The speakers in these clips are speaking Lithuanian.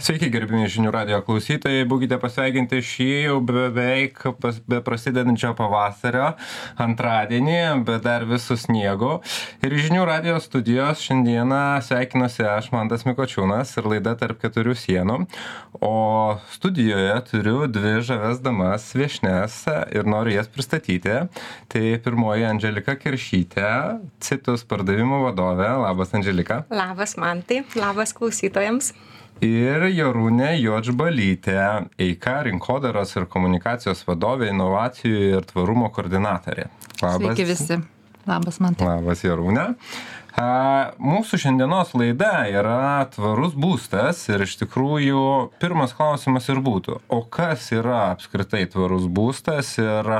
Sveiki, gerbimi žinių radio klausytojai, būkite pasveikinti šį jau beveik be prasidedančio pavasario antradienį, bet dar visų sniegų. Ir žinių radio studijos šiandieną sveikinuosi aš, Mantas Mikočiūnas ir laida tarp keturių sienų. O studijoje turiu dvi žaves damas viešnes ir noriu jas pristatyti. Tai pirmoji Angelika Kiršytė, Citus pardavimų vadovė. Labas, Angelika. Labas, Mantai. Labas klausytojams ir Jarūnė Jodžbalytė, EIKA rinkodaros ir komunikacijos vadovė, inovacijų ir tvarumo koordinatorė. Labas. Sveiki visi. Labas, man. Labas, Jarūnė. A, mūsų šiandienos laida yra tvarus būstas ir iš tikrųjų pirmas klausimas ir būtų, o kas yra apskritai tvarus būstas ir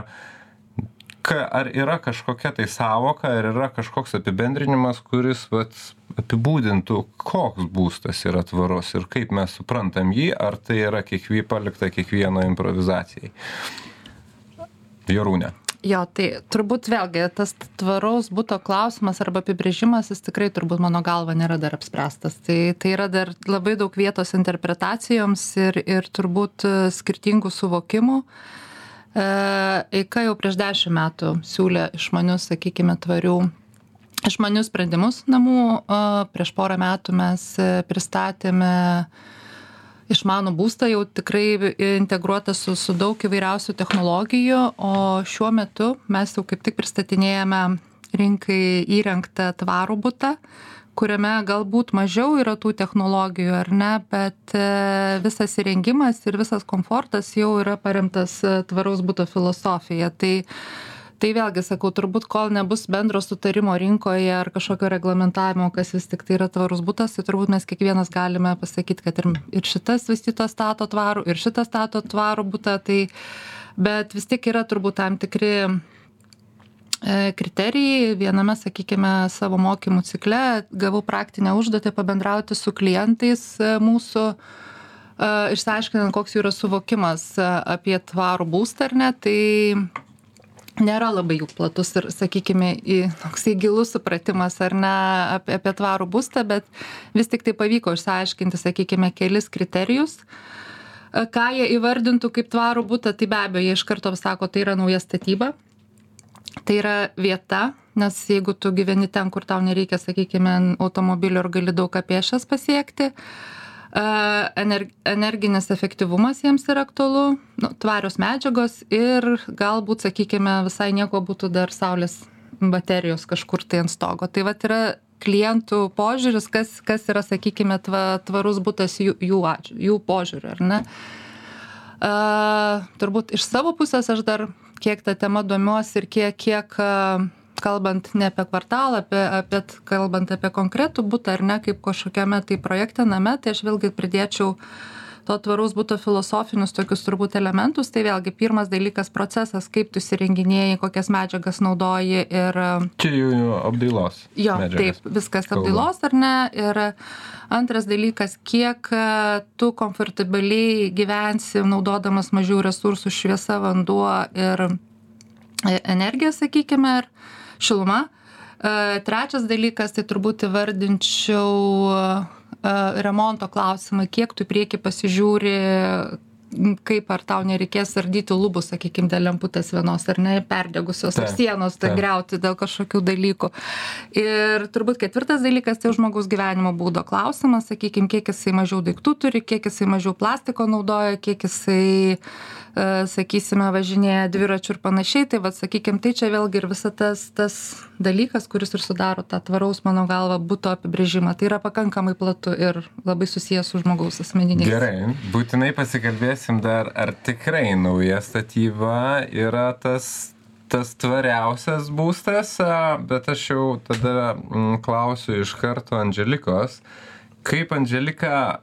ka, ar yra kažkokia tai savoka, ar yra kažkoks apibendrinimas, kuris vat, apibūdintų, koks būstas yra tvarus ir kaip mes suprantam jį, ar tai yra kiekvie palikta kiekvieno improvizacijai. Jorūne. Jo, tai turbūt vėlgi tas tvaraus būto klausimas arba apibrėžimas, jis tikrai turbūt mano galva nėra dar apspręstas. Tai, tai yra dar labai daug vietos interpretacijoms ir, ir turbūt e, skirtingų suvokimų. E, Eika jau prieš dešimt metų siūlė išmanius, sakykime, tvarių išmanius sprendimus namų. Prieš porą metų mes e, pristatėme išmanų būstą jau tikrai integruotą su, su daug įvairiausių technologijų, o šiuo metu mes jau kaip tik pristatinėjame rinkai įrengtą tvarų būtą, kuriame galbūt mažiau yra tų technologijų ar ne, bet e, visas įrengimas ir visas komfortas jau yra paremtas e, tvaraus būto filosofija. Tai tai vėlgi sakau turbūt kol nebus bendro sutarimo rinkoje ar kažkokio reglamentavimo kas vis tiktai yra tvarus butas tai turbūt mes kiekvienas galime pasakyt kad ir ir šitas vystytojas stato tvarų ir šitas stato tvarų butą tai bet vis tiek yra turbūt tam tikri kriterijai. Viename sakykime savo mokymų cikle gavau praktinę užduotį pabendrauti su klientais e, mūsų e, išsiaiškinant koks jų yra suvokimas apie tvarų būstą ar ne. Tai nėra labai jau platus ir sakykime į toksai gilus supratimas ar ne apie apie tvarų būstą bet vis tiktai pavyko išsiaiškinti sakykime kelis kriterijus. Ką jie įvardintų kaip tvarų butą tai be abejo jie iš karto sako tai yra nauja statyba tai yra vieta nes jeigu tu gyveni ten kur tau nereikia sakykime automobilio ir gali daug ką pėsčias pasiekti ener energinis efektyvumas jiems yra aktualu nu tvarios medžiagos ir galbūt sakykime visai nieko būtų dar saulės baterijos kažkur tai ant stogo. Tai vat yra klientų požiūris kas kas yra sakykime tva tvarus butas jų jų jų požiūriu ar ne? A turbūt iš savo pusės aš dar kiek ta tema domiuosi ir kiek kiek kalbant ne apie kvartalą apie apie kalbant apie konkretų butą ar ne kaip kažkokiame tai projekte name tai aš vėlgi pridėčiau to tvaraus buto filosofinius tokius turbūt elementus tai vėlgi pirmas dalykas procesas kaip tu įsirenginėji kokias medžiagas naudoji ir čia jau apdailos jo taip viskas apdailos ar ne? Ir antras dalykas kiek tu komfortabiliai gyvensi naudodamas mažiau resursų šviesa vanduo ir e, energija sakykime ir šiluma. E, trečias dalykas, tai turbūt įvardinčiau e, remonto klausimą, kiek tu prieki pasižiūri, kaip ar tau nereikės ardyti lubų, sakykime, dėl lemputės vienos ar ne, perdegusios, ar sienos tai greuti dėl kažkokių dalykų. Ir turbūt ketvirtas dalykas tai žmogaus gyvenimo būdo klausimas, sakykime, kiek jisai mažiau daiktų turi, kiek jisai mažiau plastiko naudoja, kiek jisai uh, E, sakysime, važinėja dviračių ir panašiai, tai vad, sakykime, tai čia vėlgi ir visa tas, tas dalykas, kuris ir sudaro tą tvaraus, mano galva, būtų apibrėžimą. Tai yra pakankamai platu ir labai susijęs su žmogaus asmeniniais. Gerai, būtinai pasikalbėsim dar, ar tikrai nauja statyba yra tas tas tvariausias būstas, bet aš jau tada klausiu iš karto Angelikos, kaip Angelika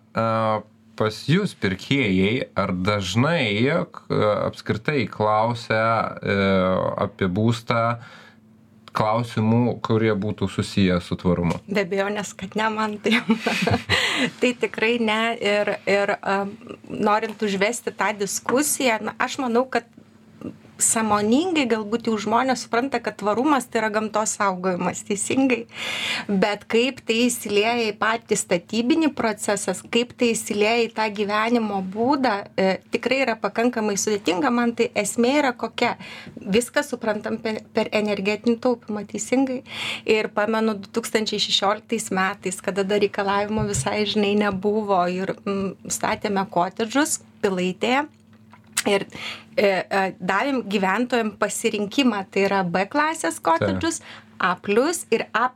pas jus pirkėjai ar dažnai apskritai klausia e, apie būstą klausimų, kurie būtų susiję su tvarumu? Be abejo, nes kad ne man tai. tai tikrai ne. Ir, ir um, norint užvesti tą diskusiją, na, aš manau, kad sąmoningai galbūt jau žmonės supranta, kad tvarumas tai yra gamtos saugojimas, teisingai. Bet kaip tai įsilieja į patį statybinį procesą, kaip tai įsilieja į tą gyvenimo būdą, e, tikrai yra pakankamai sudėtinga. Man tai esmė yra kokia. Viską suprantam per, per energetinį taupimą, teisingai. Ir pamenu 2016 metais, kada dar reikalavimo visai žinai nebuvo ir m, statėme kotedžus pilaitėje ir e, e, davėm gyventojam pasirinkimą, tai yra B klasės kotedžus, A plus ir A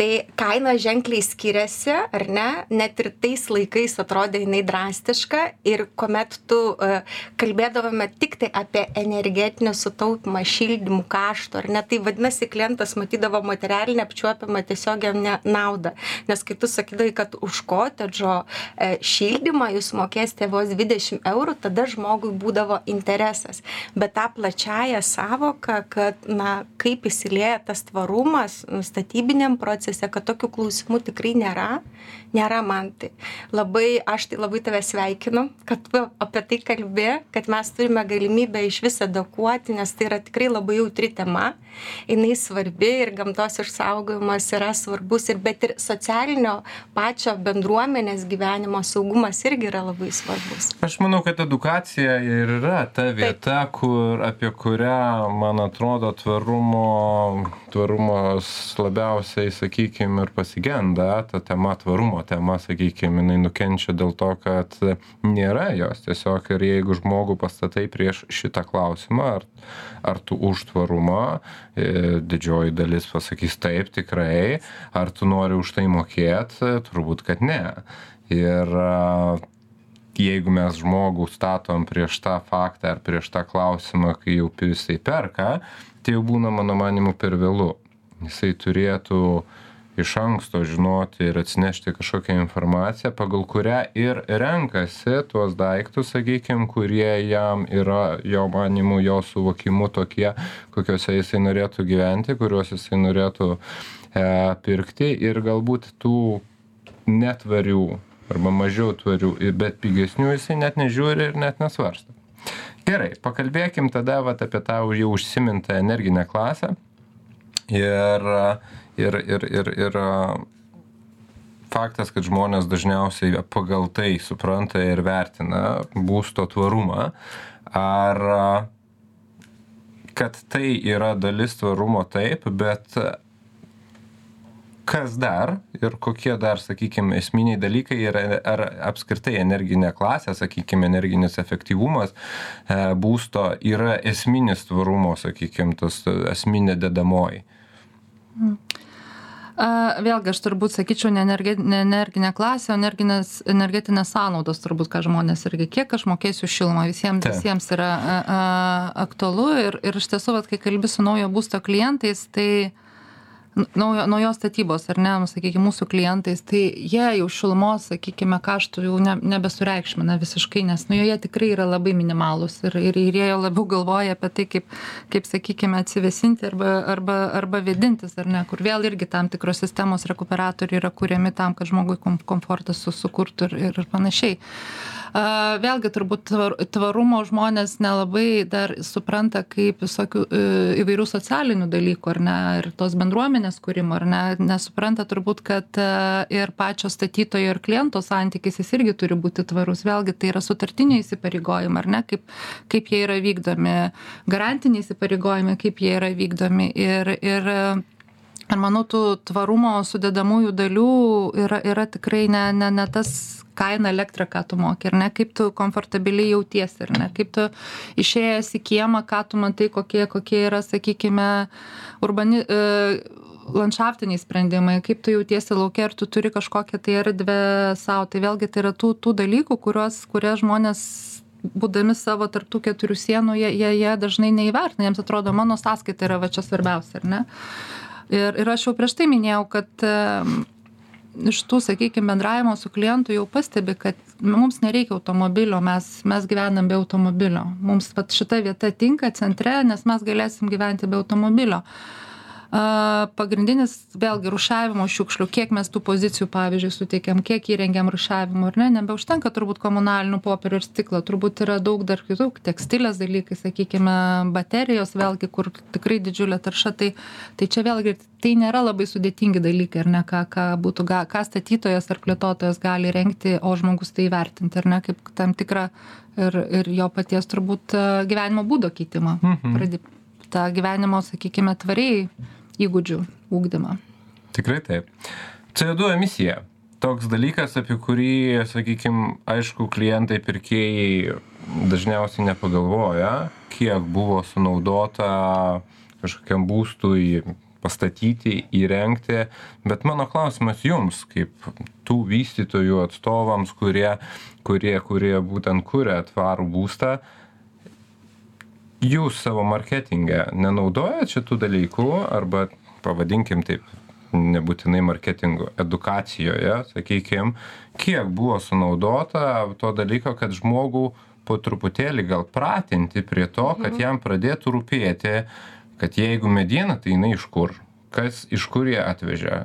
tai kaina ženkliai skiriasi, ar ne? Net ir tais laikais atrodė jinai drastiška ir kuomet tu uh, kalbėdavome tik tai apie energetinį sutaupimą, šildymų kaštų, ar ne? Tai vadinasi, klientas matydavo materialinę apčiuopiamą tiesioginę naudą. Nes kai tu sakydavai, kad už kotedžo uh, šildymą jūs mokėsite vos 20 eurų, tada žmogui būdavo interesas. Bet tą plačiają savoką, kad, na, kaip įsilieja tas tvarumas statybiniam procesui, procese, kad tokių klausimų tikrai nėra, nėra man tai. Labai, aš tai labai tave sveikinu, kad tu apie tai kalbė, kad mes turime galimybę iš visą edukuoti, nes tai yra tikrai labai jautri tema, jinai svarbi ir gamtos išsaugojimas yra svarbus, ir, bet ir socialinio pačio bendruomenės gyvenimo saugumas irgi yra labai svarbus. Aš manau, kad edukacija ir yra ta vieta, Taip. kur, apie kurią, man atrodo, tvarumo, tvarumas labiausiai, sakykime, sakykim ir pasigenda ta tema tvarumo tema sakykim jinai nukenčia dėl to kad nėra jos. Tiesiog ir jeigu žmogų pastatai prieš šitą klausimą ar ar tu už tvarumą e, didžioji dalis pasakys taip tikrai ar tu nori už tai mokėt turbūt kad ne. Ir jeigu mes žmogų statom prieš tą faktą ar prieš tą klausimą kai jau jisai perka tai jau būna mano manymu per vėlu jisai turėtų iš anksto žinoti ir atsinešti kažkokią informaciją, pagal kurią ir renkasi tuos daiktus, sakykime, kurie jam yra jo manimu, jo suvokimu tokie, kokiuose jisai norėtų gyventi, kuriuos jisai norėtų e, pirkti ir galbūt tų netvarių arba mažiau tvarių, bet pigesnių jisai net nežiūri ir net nesvarsto. Gerai, pakalbėkim tada vat, apie tą jau užsimintą energinę klasę. Ir ir ir ir ir faktas, kad žmonės dažniausiai pagal tai supranta ir vertina būsto tvarumą, ar kad tai yra dalis tvarumo taip, bet kas dar ir kokie dar, sakykime, esminiai dalykai yra, ar apskritai energinė klasė, sakykime, energinis efektyvumas e, būsto yra esminis tvarumo, sakykime, tas esminė dedamoji. Mm. Vėlgi, aš turbūt sakyčiau, ne, energi, ne energinė klasė, o energinės, energetinės sąnaudos, turbūt, ką žmonės irgi, kiek aš mokėsiu šilumą, visiems, Ta. visiems yra a, a, aktualu ir, ir iš tiesų, vat, kai kalbi su naujo būsto klientais, tai uh, naujo naujos statybos ar ne nu sakykim mūsų klientais tai jie jau šilumos sakykime kaštų jau ne nebesureikšmina visiškai nes nu joje tikrai yra labai minimalūs ir ir ir jie jau labiau galvoja apie tai kaip kaip sakykime atsivėsinti arba arba arba vėdintis ar ne kur vėl irgi tam tikros sistemos rekuperatoriai yra kuriami tam kad žmogui kom komfortą su sukurtų ir ir panašiai Vėlgi turbūt tvarumo žmonės nelabai dar supranta kaip visokių e, įvairių socialinių dalykų, ar ne, ir tos bendruomenės kūrimo, ar ne, nesupranta turbūt, kad e, ir pačio statytojo ir kliento santykis jis irgi turi būti tvarus. Vėlgi tai yra sutartiniai įsipareigojimai, ar ne, kaip, kaip jie yra vykdomi, garantiniai įsipareigojimai, kaip jie yra vykdomi. Ir, ir Ir manau, tų tvarumo sudėdamųjų dalių yra, yra tikrai ne, ne, ne tas kainą elektrą, ką tu moki, ar ne, kaip tu komfortabiliai jautiesi, ar ne, kaip tu išėjęs į kiemą, ką tu matai, kokie, kokie yra, sakykime, urbani. E, landšaftiniai sprendimai, kaip tu jautiesi laukia, ar tu turi kažkokią tai erdvę savo. Tai vėlgi tai yra tų, tų dalykų, kuriuos, kurie žmonės būdami savo tarptų keturių sienų, jie, jie, jie dažnai neįvertina, jiems atrodo, mano sąskaita yra va čia svarbiausia, ar ne? Ir, ir aš jau prieš tai minėjau, kad iš tų, sakykime, bendravimo su klientu jau pastebi, kad mums nereikia automobilio, mes, mes gyvenam be automobilio. Mums pat šita vieta tinka centre, nes mes galėsim gyventi be automobilio. Pagrindinis vėlgi rūšiavimo šiukšlių kiek mes tų pozicijų pavyzdžiui suteikiam kiek įrengiam rūšiavimo ar ne nebeužtenka turbūt komunalinių popierių ir stiklo turbūt yra daug dar kitų tekstilės dalykai sakykime baterijos vėlgi kur tikrai didžiulė tarša tai tai čia vėlgi tai nėra labai sudėtingi dalykai ar ne ką ką būtų ga ką statytojas ar plėtotojas gali įrengti o žmogus tai įvertinti ar ne kaip tam tikrą ir ir jo paties turbūt gyvenimo būdo keitimą Mhm. pradi tą gyvenimo sakykime tvariai įgūdžių ugdymą. Tikrai taip. CO2 emisija. Toks dalykas, apie kurį, sakykime, aišku, klientai, pirkėjai dažniausiai nepagalvoja, kiek buvo sunaudota kažkokiam būstui pastatyti, įrengti. Bet mano klausimas jums, kaip tų vystytojų atstovams, kurie, kurie, kurie būtent kuria tvarų būstą, jūs savo marketinge nenaudojat šitų dalykų arba pavadinkim taip nebūtinai marketingo edukacijoje sakykim kiek buvo sunaudota to dalyko kad žmogų po truputėlį gal pratinti prie to kad jam pradėtų rūpėti kad jeigu mediena tai jinai iš kur? Kas iš kur ją atvežė?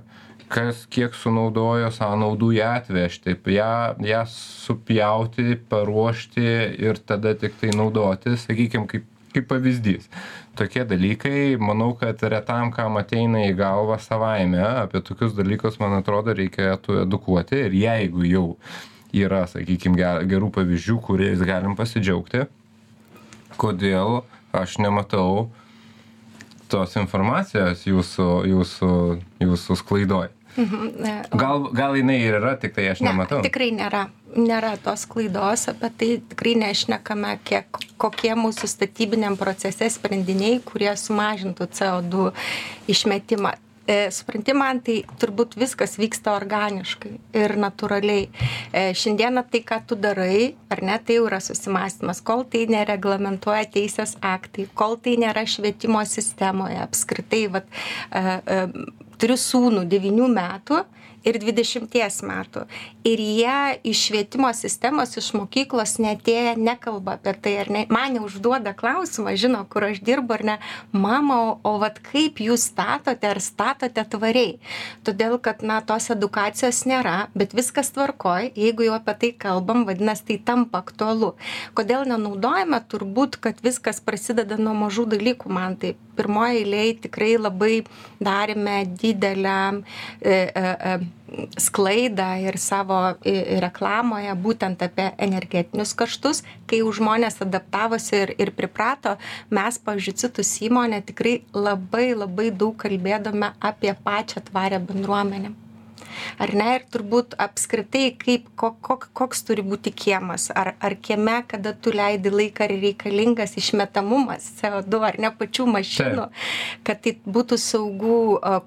Kas kiek sunaudojo sąnaudų ją atvežti ją ją supjauti paruošti ir tada tiktai naudoti sakykim kaip kaip pavyzdys. Tokie dalykai manau kad retam kam ateina į galvą savaime apie tokius dalykus man atrodo reikėtų edukuoti. Ir jeigu jau yra sakykim ge gerų pavyzdžių kuriais galim pasidžiaugti kodėl aš nematau tos informacijos jūsų jūsų jūsų sklaidoj gal gal jinai ir yra tiktai aš nematau Ne, tikrai nėra. Nėra tos klaidos, apie tai tikrai nešnekame, kiek, kokie mūsų statybiniam procese sprendiniai, kurie sumažintų CO2 išmetimą. E, supranti man, tai turbūt viskas vyksta organiškai ir natūraliai. E, šiandieną tai, ką tu darai, ar ne, tai jau yra susimastymas. Kol tai nereglamentuoja teisės aktai, kol tai nėra švietimo sistemoje, apskritai, vat, e, e, turiu sūnų 9 metų ir 20 metų. Ir jie iš švietimo sistemos, iš mokyklos netėję, nekalba apie tai, ar ne. Mane užduoda klausimą, žino, kur aš dirbu, ar ne. Mama, o, o vat kaip jūs statote, ar statote tvariai? Todėl, kad, na, tos edukacijos nėra, bet viskas tvarkoj. Jeigu jau apie tai kalbam, vadinasi, tai tampa aktualu. Kodėl nenaudojame? Turbūt, kad viskas prasideda nuo mažų dalykų, man tai pirmoji eilėje tikrai labai darėme didelę e, e, e, sklaidą ir savo reklamoje būtent apie energetinius kaštus, kai jau žmonės adaptavosi ir, ir priprato, mes, pavyzdžiui, citus įmonė tikrai labai labai daug kalbėdome apie pačią tvarę bendruomenę. Ar ne? Ir turbūt apskritai, kaip, kok, kok, koks turi būti kiemas. Ar, ar kieme, kada tu leidi laiką, ar reikalingas išmetamumas CO2, ar ne pačių mašinų, kad tai būtų saugu,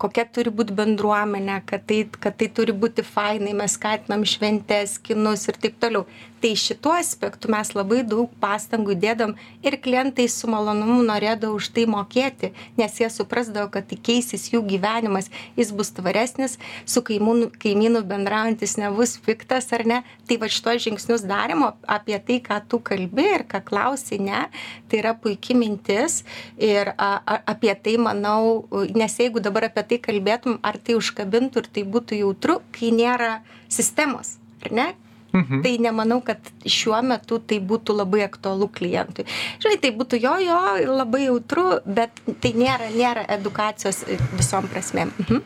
kokia turi būti bendruomenė, kad tai, kad tai turi būti fainai, mes skatinam šventės, kinus ir taip toliau. Tai šituo aspektu mes labai daug pastangų dėdam ir klientai su malonumu norėdavo už tai mokėti, nes jie suprasdavo, kad tai keisis jų gyvenimas, jis bus tvaresnis, su kaimūnu, kaimynu bendraujantis nebus piktas ar ne. Tai va šitos žingsnius darimo apie tai, ką tu kalbi ir ką klausi, ne, tai yra puikia mintis ir a, a, apie tai manau, nes jeigu dabar apie tai kalbėtum, ar tai užkabintų ir tai būtų jautru, kai nėra sistemos, ar ne? Mhm. Tai nemanau, kad šiuo metu tai būtų labai aktualu klientui. Žinai, tai būtų jo, jo, labai jautru, bet tai nėra, nėra edukacijos visom prasmėm. Mhm.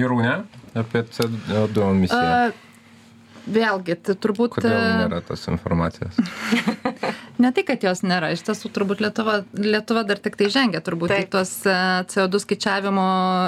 Jarūne, apie CO2 emisiją. A, Vėlgi, tai turbūt. Kodėl nėra tos informacijos? Ne tai, kad jos nėra, iš tiesų turbūt Lietuva, Lietuva dar tik tai žengia turbūt į Taip. tuos e, CO2 skaičiavimo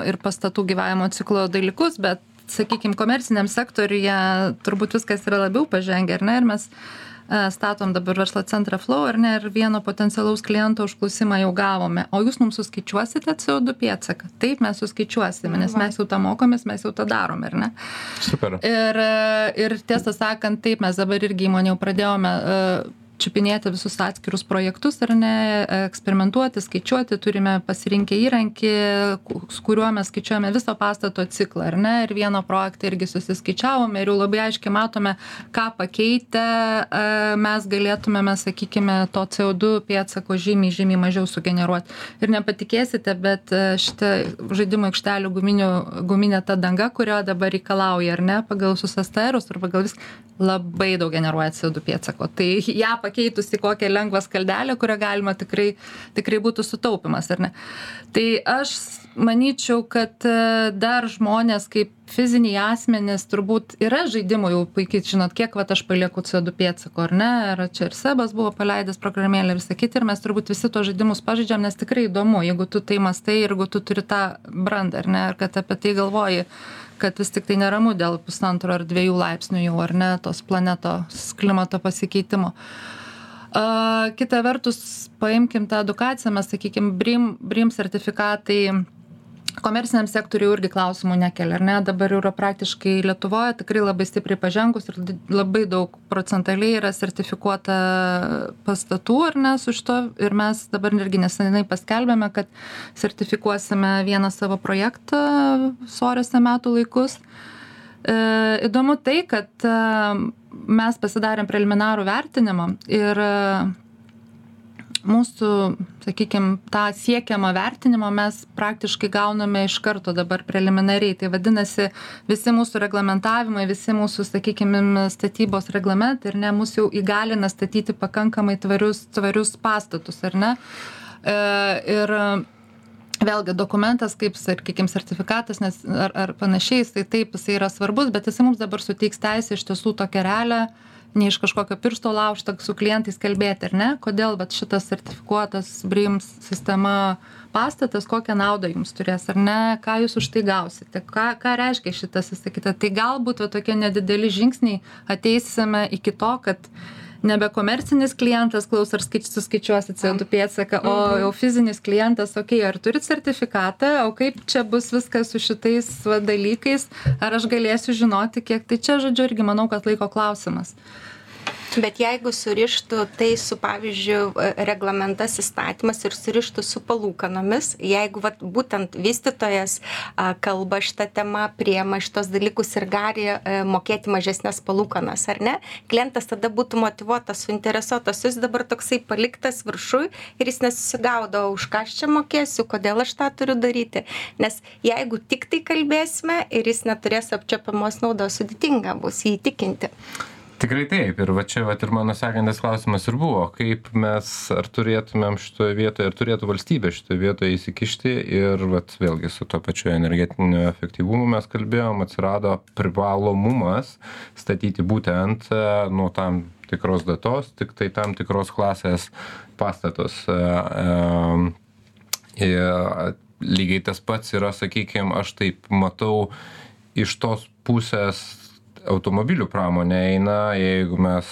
ir pastatų gyvavimo ciklo dalykus, bet, sakykime, komerciniam sektoriuje turbūt viskas yra labiau pažengę, ar ne? Ir mes e, statom dabar verslo centrą Flow, ar ne? Ir vieno potencialaus kliento užklausimą jau gavome. O jūs mums suskaičiuosite CO2 pėdsaką? Taip, mes suskaičiuosime, nes mes jau tą mokomės, mes jau tą darome, ar ne? Super. Ir, e, ir tiesą sakant, taip, mes dabar irgi įmonė jau pradėjome, e, čiupinėti visus atskirus projektus ar ne eksperimentuoti skaičiuoti turime pasirinkę įrankį su kuriuo mes skaičiuojame viso pastato ciklą ar ne ir vieną projektą irgi susiskaičiavome ir jau labai aiškiai matome ką pakeitę e, mes galėtumėme sakykime to co du pėdsako žymiai žymiai mažiau sugeneruot ir nepatikėsite bet e, šita žaidimų aikštelių guminių guminė ta danga kurio dabar reikalauja ar ne pagal visus STRus ar pagal vis labai daug generuoja CO2 pėdsako. Tai ją pakeitus į kokią lengvą skaldelę, kurią galima tikrai, tikrai būtų sutaupimas, ar ne? Tai aš manyčiau, kad e, dar žmonės kaip fiziniai asmenys turbūt yra žaidimų jau puikiai žinot, kiek va aš palieku CO2 pėdsako, ar ne? Ar čia ir Sebas buvo paleidęs programėlę ir kitą ir mes turbūt visi to žaidimus pažaidžiam, nes tikrai įdomu, jeigu tu tai mastai jeigu tu turi tą brandą, ar ne, ar kad apie tai galvoji kad vis tik tai neramu dėl pusantro ar dviejų laipsnių jau ar ne tos planetos klimato pasikeitimo. Kita vertus, paimkim tą edukaciją, mes sakykim, BRIM, BRIM sertifikatai komerciniam sektoriui irgi klausimų nekelia, ar ne? Dabar yra praktiškai Lietuvoje tikrai labai stipriai pažengus ir labai daug procentaliai yra sertifikuota pastatų, ar ne, su šito. Ir mes dabar irgi nesenai paskelbėme, kad sertifikuosime vieną savo projektą sorėse metų laikus. E, įdomu tai, kad e, mes pasidarėm preliminarų vertinimą ir mūsų sakykim tą siekiamą vertinimą mes praktiškai gauname iš karto dabar preliminariai. Tai vadinasi visi mūsų reglamentavimai visi mūsų sakykim statybos reglamentai ar ne mus jau įgalina statyti pakankamai tvarius tvarius pastatus ar ne? E, ir vėlgi dokumentas kaip sakykim sertifikatas nes ar ar panašiai jisai taip jisai yra svarbus bet jisai mums dabar suteiks teisę iš tiesų tokią realią ne iš kažkokio piršto laužta su klientais kalbėti ar ne? Kodėl vat šitas sertifikuotas brim sistema pastatas kokią naudą jums turės ar ne? Ką jūs už tai gausite? Ką ką reiškia šitas visa kita tai galbūt va tokie nedideli žingsniai ateisime iki to kad nebe komercinis klientas klaus ar skaič suskaičiuosit co2 pėdsaką o Mhm. jau fizinis klientas okei ar turit sertifikatą o kaip čia bus viskas su šitais va dalykais ar aš galėsiu žinoti kiek tai čia žodžiu irgi manau kad laiko klausimas Bet jeigu surištų tai su, pavyzdžiui, reglamentas įstatymas ir surištų su palūkanomis, jeigu vat, būtent vystytojas a, kalba šitą temą, priema šitos dalykus ir gali a, mokėti mažesnės palūkanas, ar ne, klientas tada būtų motivuotas, suinteresuotas, jis dabar toksai paliktas viršui ir jis nesusigaudo, už ką aš čia mokėsiu, kodėl aš tą turiu daryti. Nes jeigu tik tai kalbėsime ir jis neturės apčiopiamos naudos, sudėtinga bus jį įtikinti. Tikrai taip. Ir va čia va ir mano sekantis klausimas ir buvo, kaip mes ar turėtumėm šitoje vietoje, ar turėtų valstybė šitoje vietoje įsikišti ir va vėlgi su to pačiu energetiniu efektyvumu mes kalbėjom, atsirado privalomumas statyti būtent e, nuo tam tikros datos, tik tai tam tikros klasės pastatus. E, e, ir lygiai tas pats yra, sakykime, aš taip matau iš tos pusės automobilių pramonė eina, jeigu mes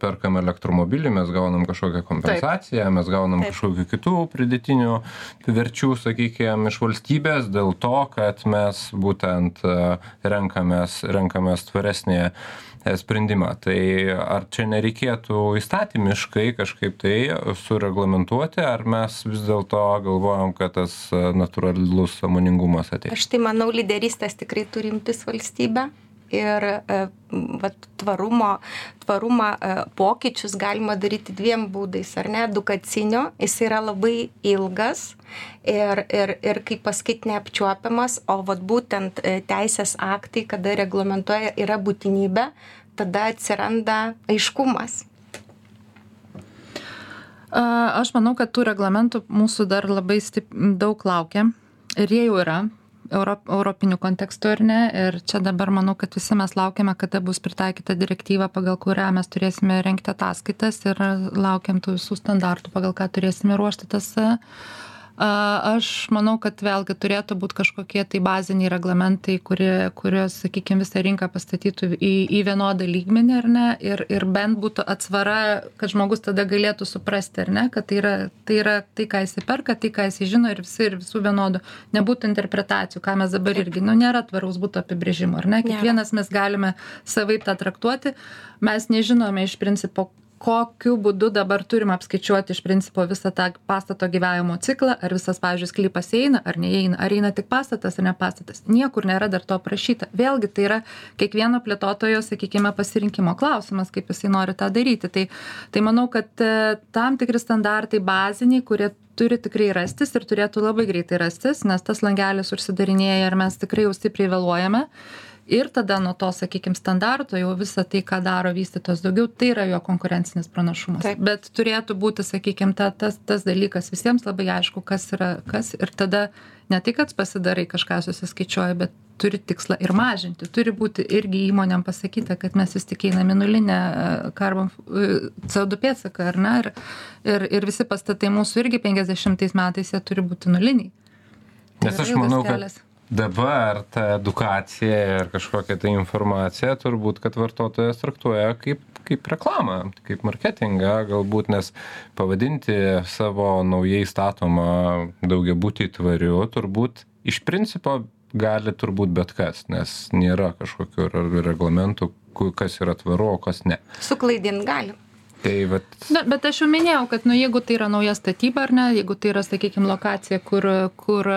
perkam elektromobilį, mes gaunam kažkokią kompensaciją, mes gaunam kažkokių kitų pridėtinių verčių, sakykime, iš valstybės dėl to, kad mes būtent renkamės, renkamės tvaresnį sprendimą. Tai ar čia nereikėtų įstatymiškai kažkaip tai sureglamentuoti, ar mes vis dėlto galvojam, kad tas natūralus samoningumas ateis? Aš tai manau, lyderystės tikrai turimtis valstybė ir vat, tvarumo, tvarumą pokyčius galima daryti dviem būdais, ar ne? Edukacinio, jis yra labai ilgas ir, ir, ir kaip pasakyti, neapčiuopiamas, o vat, būtent teisės aktai, kada reglamentuoja, yra būtinybė, tada atsiranda aiškumas. Aš manau, kad tų reglamentų mūsų dar labai stip, daug laukia ir jie jau yra euro europiniu kontekstu ar ne? Ir čia dabar manau kad visi mes laukiame kada bus pritaikyta direktyva pagal kurią mes turėsime rengti ataskaitas ir laukiam tų visų standartų pagal ką turėsime ruošti tas aš manau kad vėlgi turėtų būt kažkokie tai baziniai reglamentai kurie kuriuos sakykim visą rinką pastatytų į į vienodą lygmenį ar ne? Ir ir bent būtų atsvara kad žmogus tada galėtų suprasti ar ne? Kad tai yra tai yra tai ką jisai perka tai ką jisai žino ir visi ir visų vienodų. Nebūtų interpretacijų ką mes dabar irgi nu nėra tvaraus buto apibrėžimo ar ne? Kiekvienas mes galime savaip tą traktuoti. Mes nežinome iš principo kokiu būdu dabar turim apskaičiuoti iš principo visą tą pastato gyvavimo ciklą ar visas pavyzdžiui sklypas įeina ar neįeina ar įeina tik pastatas ar ne pastatas. Niekur nėra dar to aprašyta. Vėlgi tai yra kiekvieno plėtotojo sakykime pasirinkimo klausimas kaip jisai nori tą daryti. Tai tai manau kad e, tam tikri standartai baziniai kurie turi tikrai rastis ir turėtų labai greitai rastis nes tas langelis užsidarinėja ir mes tikrai jau stipriai vėluojame ir tada nuo to sakykim standarto jau visa tai ką daro vystytojas daugiau tai yra jo konkurencinis pranašumas. Bet turėtų būti sakykim ta tas tas dalykas visiems labai aišku kas yra kas ir tada ne tai kad pasidarai kažką susiskaičiuoji bet turi tikslą ir mažinti. Turi būti irgi įmonėm pasakyta kad mes vis tik einam į nulinę karbon co du pėdsaką ar ne? Ir ir ir visi pastatai mūsų irgi penkiasdešimtais metais jie turi būti nuliniai. Nes aš manau kad dabar ta edukacija ir kažkokia tai informacija turbūt kad vartotojas traktuoja kaip kaip reklamą kaip marketingą galbūt nes pavadinti savo naujai statomą daugiabutį tvariu turbūt iš principo gali turbūt bet kas nes nėra kažkokių reglamentų kas yra tvaru o kas ne. Suklaidint gali tai vat na bet aš jau minėjau kad nu jeigu tai yra nauja statyba ar ne jeigu tai yra sakykim lokacija kur kur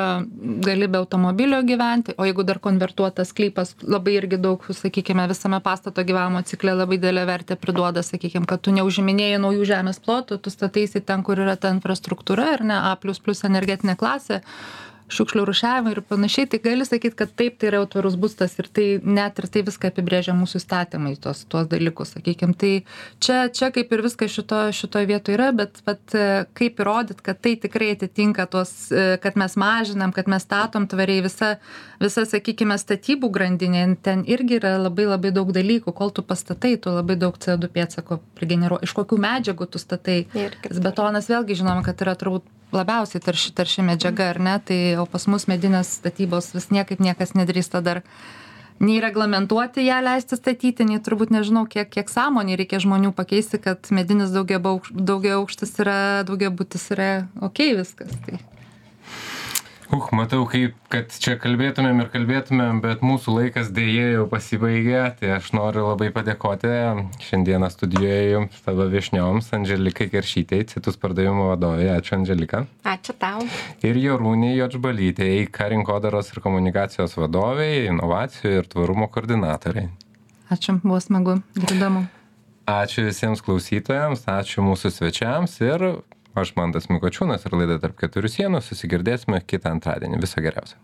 gali be automobilio gyventi o jeigu dar konvertuotas sklypas labai irgi daug sakykime visame pastato gyvavimo cikle labai didelę vertę priduoda sakykim kad tu neužiminėji naujų žemės plotų tu stataisi ten kur yra ta infrastruktūra ar ne a energetinė klasė šiukšlių rūšiavimą ir panašiai tai gali sakyt kad taip tai yra jau tvarus būstas ir tai net ir tai viską apibrėžia mūsų įstatymai tuos tuos dalykus sakykim. Tai čia čia kaip ir viskas šitoj šitoj vietoj yra bet vat kaip įrodyt kad tai tikrai atitinka tuos kad mes mažinam kad mes statom tvariai visa visa sakykime statybų grandinė ten irgi yra labai labai daug dalykų. Kol tu pastatai tu labai daug co du pėdsako prigeneruoji iš kokių medžiagų tu statai. Tas betonas vėlgi žinoma kad yra turbūt labiausiai tarši tarši medžiaga ar ne? Tai o pas mus medinės statybos vis niekaip niekas nedrįsta dar nei reglamentuoti ją leisti statyti nei turbūt nežinau kiek kiek sąmonėj reikia žmonių pakeisti kad medinis daugiabaukš daugiaaukštis yra daugiabutis yra okei viskas tai uch matau kaip kad čia kalbėtumėm ir kalbėtumėm bet mūsų laikas deja jau pasibaigė tai aš noriu labai padėkoti šiandieną studijoje jums tavo viešnioms andželikai keršytei citus pardavimų vadovei. Ačiū andželika ačiū tau. Ir jorūnei juodžbalytei eika rinkodaros ir komunikacijos vadovei inovacijų ir tvarumo koordinatorei ačiū buvo smagu ir įdomu ačiū visiems klausytojams ačiū mūsų svečiams ir aš mantas mikočiūnas ir laida tarp keturių sienų susigirdėsime kitą antradienį. Viso geriausio